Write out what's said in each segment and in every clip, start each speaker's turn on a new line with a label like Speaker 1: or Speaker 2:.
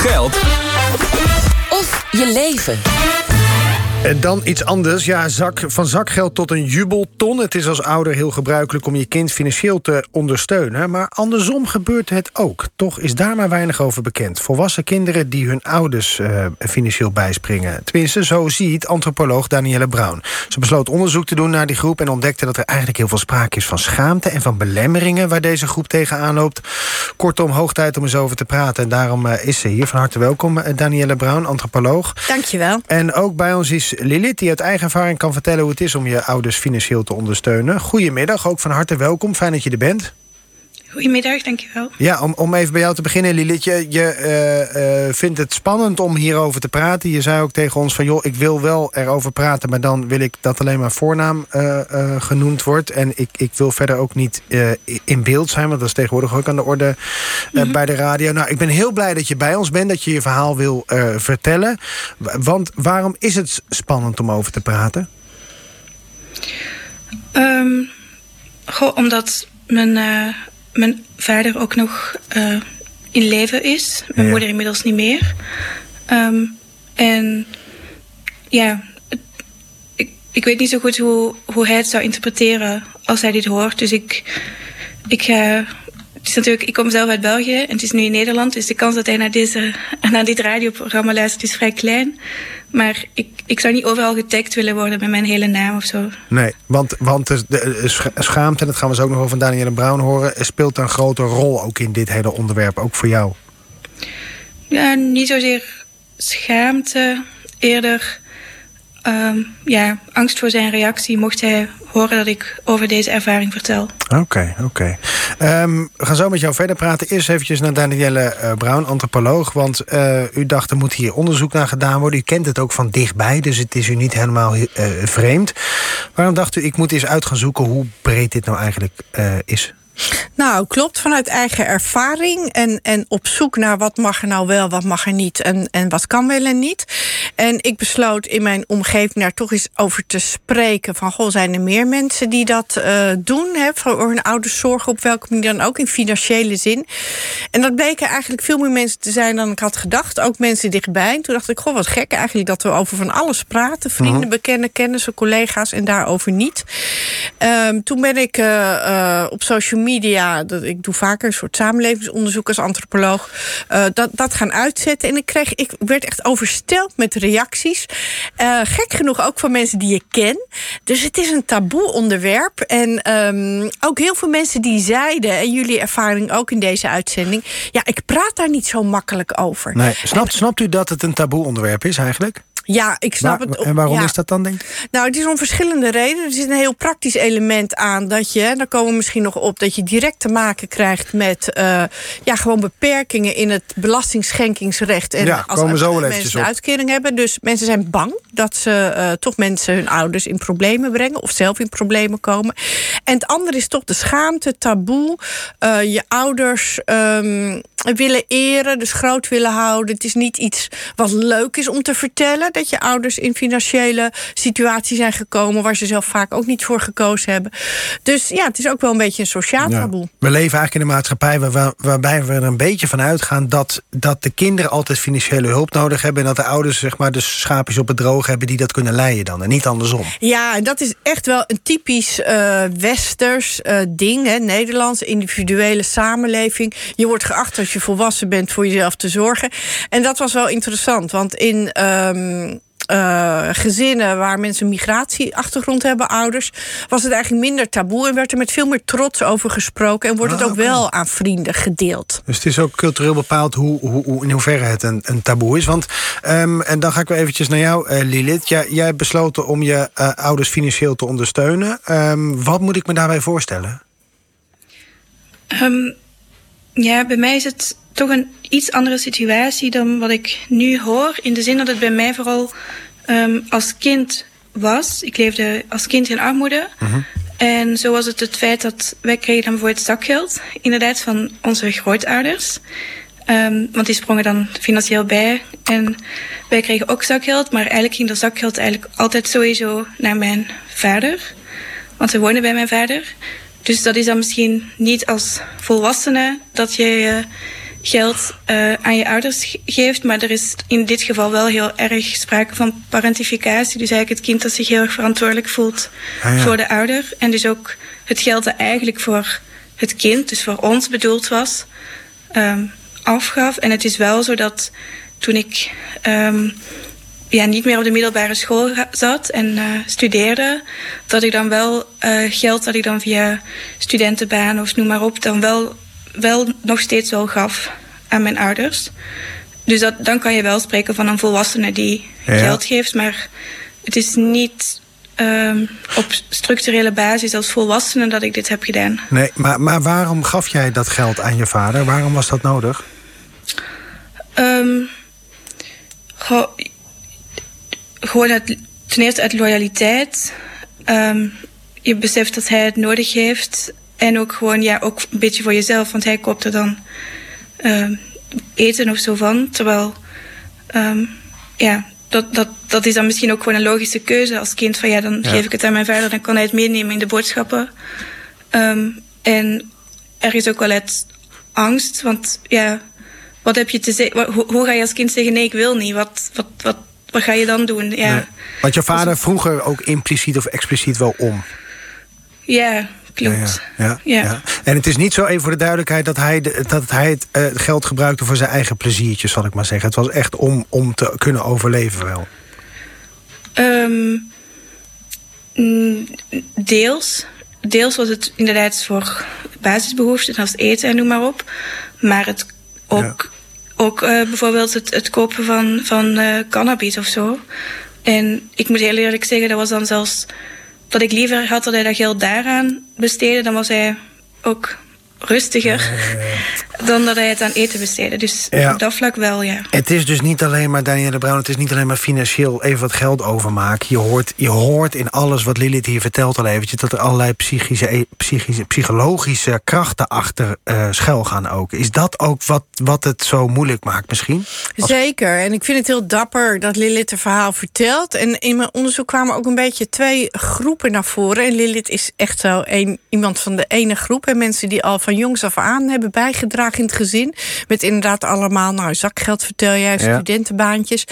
Speaker 1: geld
Speaker 2: of je leven.
Speaker 3: En dan iets anders. Ja, zak, van zakgeld tot een jubelton. Het is als ouder heel gebruikelijk om je kind financieel te ondersteunen. Maar andersom gebeurt het ook. Toch is daar maar weinig over bekend. Volwassen kinderen die hun ouders uh, financieel bijspringen. Tenminste, zo ziet antropoloog Danielle Brown. Ze besloot onderzoek te doen naar die groep... en ontdekte dat er eigenlijk heel veel sprake is van schaamte... en van belemmeringen waar deze groep tegenaan loopt. Kortom, hoog tijd om eens over te praten. En daarom uh, is ze hier. Van harte welkom, uh, Danielle Brown, antropoloog.
Speaker 4: Dankjewel.
Speaker 3: En ook bij ons is Lilith, die uit eigen ervaring kan vertellen hoe het is om je ouders financieel te ondersteunen. Goedemiddag, ook van harte welkom. Fijn dat je er bent.
Speaker 4: Goedemiddag, dankjewel.
Speaker 3: Ja, om, om even bij jou te beginnen, Lilith. Je, je uh, uh, vindt het spannend om hierover te praten. Je zei ook tegen ons van, joh, ik wil wel erover praten... maar dan wil ik dat alleen maar voornaam uh, genoemd wordt. En ik, ik wil verder ook niet in beeld zijn... want dat is tegenwoordig ook aan de orde mm -hmm. bij de radio. Nou, ik ben heel blij dat je bij ons bent, dat je je verhaal wil vertellen. Want waarom is het spannend om over te praten?
Speaker 4: Um, goh, omdat mijn mijn vader ook nog uh, in leven is. Mijn ja. moeder inmiddels niet meer. Um, en ja, ik, ik weet niet zo goed hoe, hoe hij het zou interpreteren als hij dit hoort. Dus ik, ik ga. Is natuurlijk, ik kom zelf uit België en het is nu in Nederland. Dus de kans dat hij naar, deze, naar dit radioprogramma luistert is vrij klein. Maar ik, ik zou niet overal getagd willen worden met mijn hele naam of zo.
Speaker 3: Nee, want, want de, de schaamte, en dat gaan we zo ook nog over van Danielle Brown horen... speelt een grote rol ook in dit hele onderwerp, ook voor jou.
Speaker 4: Ja, niet zozeer schaamte, eerder um, ja, angst voor zijn reactie... mocht hij horen dat ik over deze ervaring vertel.
Speaker 3: Oké, oké. Um, we gaan zo met jou verder praten. Eerst eventjes naar Danielle uh, antropoloog. Want uh, u dacht, er moet hier onderzoek naar gedaan worden. U kent het ook van dichtbij, dus het is u niet helemaal uh, vreemd. Waarom dacht u, ik moet eens uit gaan zoeken... hoe breed dit nou eigenlijk is?
Speaker 5: Nou, klopt. Vanuit eigen ervaring en, en op zoek naar wat mag er nou wel, wat mag er niet en, en wat kan wel en niet. En ik besloot in mijn omgeving daar toch eens over te spreken. Van goh, zijn er meer mensen die dat uh, doen? Hè, voor hun ouders zorgen op welke manier dan ook in financiële zin. En dat bleken eigenlijk veel meer mensen te zijn dan ik had gedacht. Ook mensen dichtbij. En toen dacht ik, goh, wat gek eigenlijk dat we over van alles praten. Vrienden, uh -huh. bekenden, kennissen, collega's en daarover niet. Um, toen ben ik uh, uh, op social media, dat, ik doe vaker een soort samenlevingsonderzoek als antropoloog, uh, dat, dat gaan uitzetten. En ik, kreeg, ik werd echt oversteld met reacties. Uh, gek genoeg ook van mensen die ik ken. Dus het is een taboe onderwerp. En um, ook heel veel mensen die zeiden, en jullie ervaring ook in deze uitzending, ja, ik praat daar niet zo makkelijk over.
Speaker 3: Nee, snapt, snapt u dat het een taboe onderwerp is eigenlijk?
Speaker 5: Ja, ik snap
Speaker 3: maar,
Speaker 5: het.
Speaker 3: En waarom
Speaker 5: ja.
Speaker 3: is dat dan, denk ik?
Speaker 5: Nou, het is om verschillende redenen. Er zit een heel praktisch element aan dat je, daar komen we misschien nog op, dat je direct te maken krijgt met uh, ja, gewoon beperkingen in het belastingschenkingsrecht. En
Speaker 3: ja,
Speaker 5: als
Speaker 3: komen zo wel
Speaker 5: mensen
Speaker 3: een
Speaker 5: uitkering hebben. Dus mensen zijn bang dat ze uh, toch mensen hun ouders in problemen brengen of zelf in problemen komen. En het andere is toch de schaamte, taboe, uh, je ouders. Um, willen eren, dus groot willen houden. Het is niet iets wat leuk is om te vertellen. Dat je ouders in financiële situaties zijn gekomen... waar ze zelf vaak ook niet voor gekozen hebben. Dus ja, het is ook wel een beetje een sociaal taboe.
Speaker 3: Ja. We leven eigenlijk in een maatschappij waar, waarbij we er een beetje van uitgaan... Dat, dat de kinderen altijd financiële hulp nodig hebben... en dat de ouders zeg maar, de schaapjes op het droog hebben... die dat kunnen leiden dan, en niet andersom.
Speaker 5: Ja, en dat is echt wel een typisch uh, westers uh, ding. Hè, Nederlands, individuele samenleving. Je wordt geacht als je volwassen bent voor jezelf te zorgen. En dat was wel interessant, want in. Um, uh, gezinnen waar mensen een migratieachtergrond hebben, ouders, was het eigenlijk minder taboe en werd er met veel meer trots over gesproken en wordt het
Speaker 3: Ah,
Speaker 5: ook wel aan vrienden gedeeld.
Speaker 3: Dus het is ook cultureel bepaald hoe, hoe, hoe, in hoeverre het een, een taboe is. Want, um, en dan ga ik weer eventjes naar jou, uh, Lilith. Jij, jij hebt besloten om je uh, ouders financieel te ondersteunen. Um, wat moet ik me daarbij voorstellen?
Speaker 4: Um, ja, bij mij is het toch een iets andere situatie dan wat ik nu hoor. In de zin dat het bij mij vooral um, als kind was. Ik leefde als kind in armoede.
Speaker 3: Mhm.
Speaker 4: Uh -huh. En zo was het het feit dat wij kregen dan bijvoorbeeld zakgeld. Inderdaad van onze grootouders. Um, want die sprongen dan financieel bij. En wij kregen ook zakgeld. Maar eigenlijk ging dat zakgeld eigenlijk altijd sowieso naar mijn vader. Want we woonden bij mijn vader. Dus dat is dan misschien niet als volwassene dat je geld uh, aan je ouders geeft. Maar er is in dit geval wel heel erg sprake van parentificatie. Dus eigenlijk het kind dat zich heel erg verantwoordelijk voelt ah, ja. voor de ouder. En dus ook het geld dat eigenlijk voor het kind, dus voor ons bedoeld was, um, afgaf. En het is wel zo dat toen ik um, ja, niet meer op de middelbare school zat en uh, studeerde, dat ik dan wel uh, geld dat ik dan via studentenbaan of noem maar op, dan wel, wel nog steeds wel gaf aan mijn ouders. Dus dat, dan kan je wel spreken van een volwassene die ja. geld geeft, maar het is niet um, op structurele basis als volwassene dat ik dit heb gedaan.
Speaker 3: Nee, maar, maar waarom gaf jij dat geld aan je vader? Waarom was dat nodig?
Speaker 4: Um, gewoon uit, ten eerste uit loyaliteit. Um, je beseft dat hij het nodig heeft. En ook gewoon, ja, ook een beetje voor jezelf. Want hij koopt er dan uh, eten of zo van. Terwijl, um, ja, dat, dat, dat is dan misschien ook gewoon een logische keuze als kind. Van ja, dan ja. geef ik het aan mijn vader, dan kan hij het meenemen in de boodschappen. Um, en er is ook wel het angst, want ja, wat heb je te zeggen? Hoe, hoe, ga je als kind zeggen: nee, ik wil niet? Wat, wat, wat, wat ga je dan doen? Ja. Nee.
Speaker 3: Want je vader vroeger ook impliciet of expliciet wel om.
Speaker 4: Ja, klopt.
Speaker 3: Ja, ja, ja, ja, En het is niet zo, even voor de duidelijkheid, dat hij, de, dat hij het uh, geld gebruikte voor zijn eigen pleziertjes, zal ik maar zeggen. Het was echt om, om te kunnen overleven wel.
Speaker 4: Um, deels. Deels was het inderdaad voor basisbehoeften, als eten en noem maar op. Maar het ook ook uh, bijvoorbeeld het, het, kopen van, van uh, cannabis of zo. En ik moet heel eerlijk zeggen, dat was dan zelfs dat ik liever had dat hij dat geld daaraan besteedde. Dan was hij ook rustiger dan dat hij het aan eten besteedde. Dus ja. op dat vlak wel, ja.
Speaker 3: Het is dus niet alleen maar, Danielle Brown... het is niet alleen maar financieel even wat geld overmaken. Je hoort, je hoort in alles wat Lilith hier vertelt al eventjes... dat er allerlei psychische, e- psychische psychologische krachten achter uh, schuil gaan ook. Is dat ook wat, wat het zo moeilijk maakt misschien?
Speaker 5: Als... Zeker, en ik vind het heel dapper dat Lilith het verhaal vertelt. En in mijn onderzoek kwamen ook een beetje twee groepen naar voren. En Lilith is echt zo een, iemand van de ene groep... en mensen die al van jongs af aan hebben bijgedragen in het gezin. Met inderdaad allemaal nou, zakgeld, vertel jij, studentenbaantjes.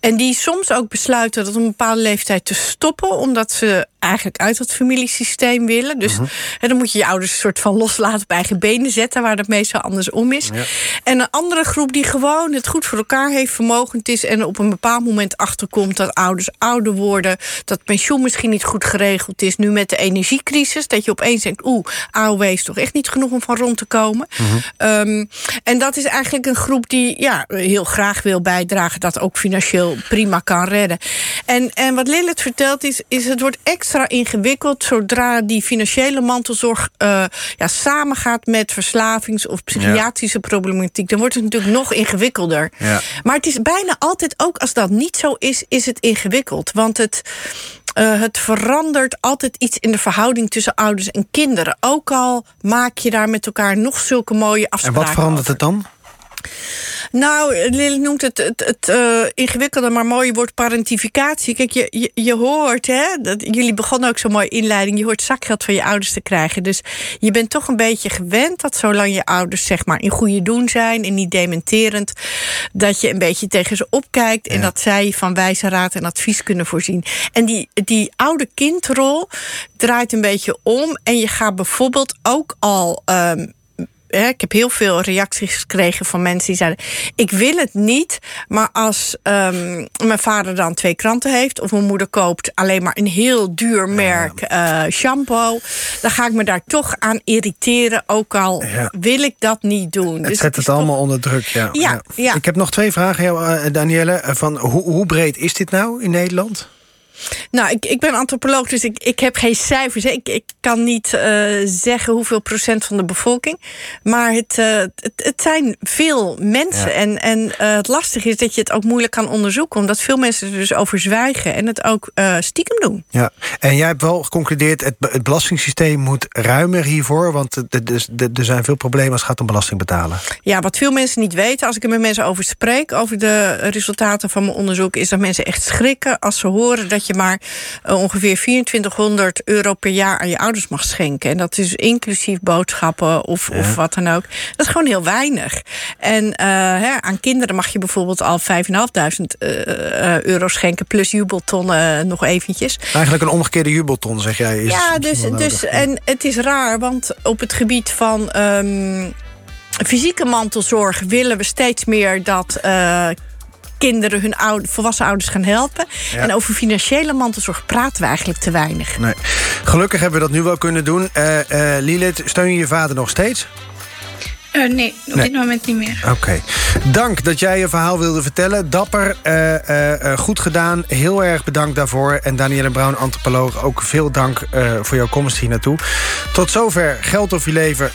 Speaker 5: En die soms ook besluiten dat op een bepaalde leeftijd te stoppen, omdat ze eigenlijk uit dat familiesysteem willen. Dus uh dan moet je je ouders een soort van loslaten op eigen benen zetten, waar dat meestal andersom is. Ja. En een andere groep die gewoon het goed voor elkaar heeft, vermogend is en op een bepaald moment achterkomt dat ouders ouder worden, dat pensioen misschien niet goed geregeld is. Nu met de energiecrisis, dat je opeens denkt, oeh, AOW is toch echt niet genoeg om van rond te komen. Uh um, en dat is eigenlijk een groep die ja, heel graag wil bijdragen, dat ook financieel prima kan redden. En, en wat Lilith vertelt is, is het wordt extra ingewikkeld zodra die financiële mantelzorg uh, ja, samengaat met verslavings- of psychiatrische ja. problematiek. Dan wordt het natuurlijk nog ingewikkelder. Ja. Maar het is bijna altijd, ook als dat niet zo is, is het ingewikkeld. Want het, uh, het verandert altijd iets in de verhouding tussen ouders en kinderen. Ook al maak je daar met elkaar nog zulke mooie afspraken.
Speaker 3: En wat verandert het dan?
Speaker 5: Nou, Lily noemt het het, het uh, ingewikkelde maar mooie woord parentificatie. Kijk, je, je, je, hoort, hè, dat, jullie begonnen ook zo'n mooie inleiding... je hoort zakgeld van je ouders te krijgen. Dus je bent toch een beetje gewend dat zolang je ouders zeg maar in goede doen zijn... en niet dementerend, dat je een beetje tegen ze opkijkt... Ja. en dat zij van wijze raad en advies kunnen voorzien. En die, die oude kindrol draait een beetje om... en je gaat bijvoorbeeld ook al... Um, ik heb heel veel reacties gekregen van mensen die zeiden: Ik wil het niet, maar als um, mijn vader dan twee kranten heeft, of mijn moeder koopt alleen maar een heel duur merk uh, shampoo, dan ga ik me daar toch aan irriteren, ook al ja. wil ik dat niet doen.
Speaker 3: Het dus zet het, het allemaal toch... onder druk. Ja.
Speaker 5: Ja, ja.
Speaker 3: Ik heb nog twee vragen, jou, Danielle. Van hoe, hoe breed is dit nou in Nederland?
Speaker 5: Nou, ik, ik ben antropoloog, dus ik, ik heb geen cijfers. Ik, ik kan niet uh, zeggen hoeveel procent van de bevolking. Maar het, uh, het, het, zijn veel mensen. Ja. En, en uh, het lastige is dat je het ook moeilijk kan onderzoeken. Omdat veel mensen er dus over zwijgen en het ook stiekem doen.
Speaker 3: Ja, en jij hebt wel geconcludeerd... het, het belastingssysteem moet ruimer hiervoor. Want er zijn veel problemen als het gaat om belasting betalen.
Speaker 5: Ja, wat veel mensen niet weten, als ik er met mensen over spreek... over de resultaten van mijn onderzoek... is dat mensen echt schrikken als ze horen dat dat je maar eh, ongeveer 2400 euro per jaar aan je ouders mag schenken. En dat is inclusief boodschappen of, of wat dan ook. Dat is gewoon heel weinig. En eh, hè, aan kinderen mag je bijvoorbeeld al 5.500 uh, euro schenken, plus jubeltonnen nog eventjes.
Speaker 3: Eigenlijk een omgekeerde jubelton, zeg jij. Is
Speaker 5: ja, dus, dus en het is raar, want op het gebied van. Ehm, fysieke mantelzorg willen we steeds meer dat uh, kinderen hun oude, volwassen ouders gaan helpen. En over financiële mantelzorg praten we eigenlijk te weinig.
Speaker 3: Nee. Gelukkig hebben we dat nu wel kunnen doen. Uh, uh, Lilith, steun je je vader nog steeds?
Speaker 4: Uh, nee, op nee. dit moment niet meer.
Speaker 3: Oké. Okay. Dank dat jij je verhaal wilde vertellen. Dapper, uh, uh, goed gedaan. Heel erg bedankt daarvoor. En Danielle Brown, antropoloog, ook veel dank voor jouw komst hier naartoe. Tot zover Geld of je leven.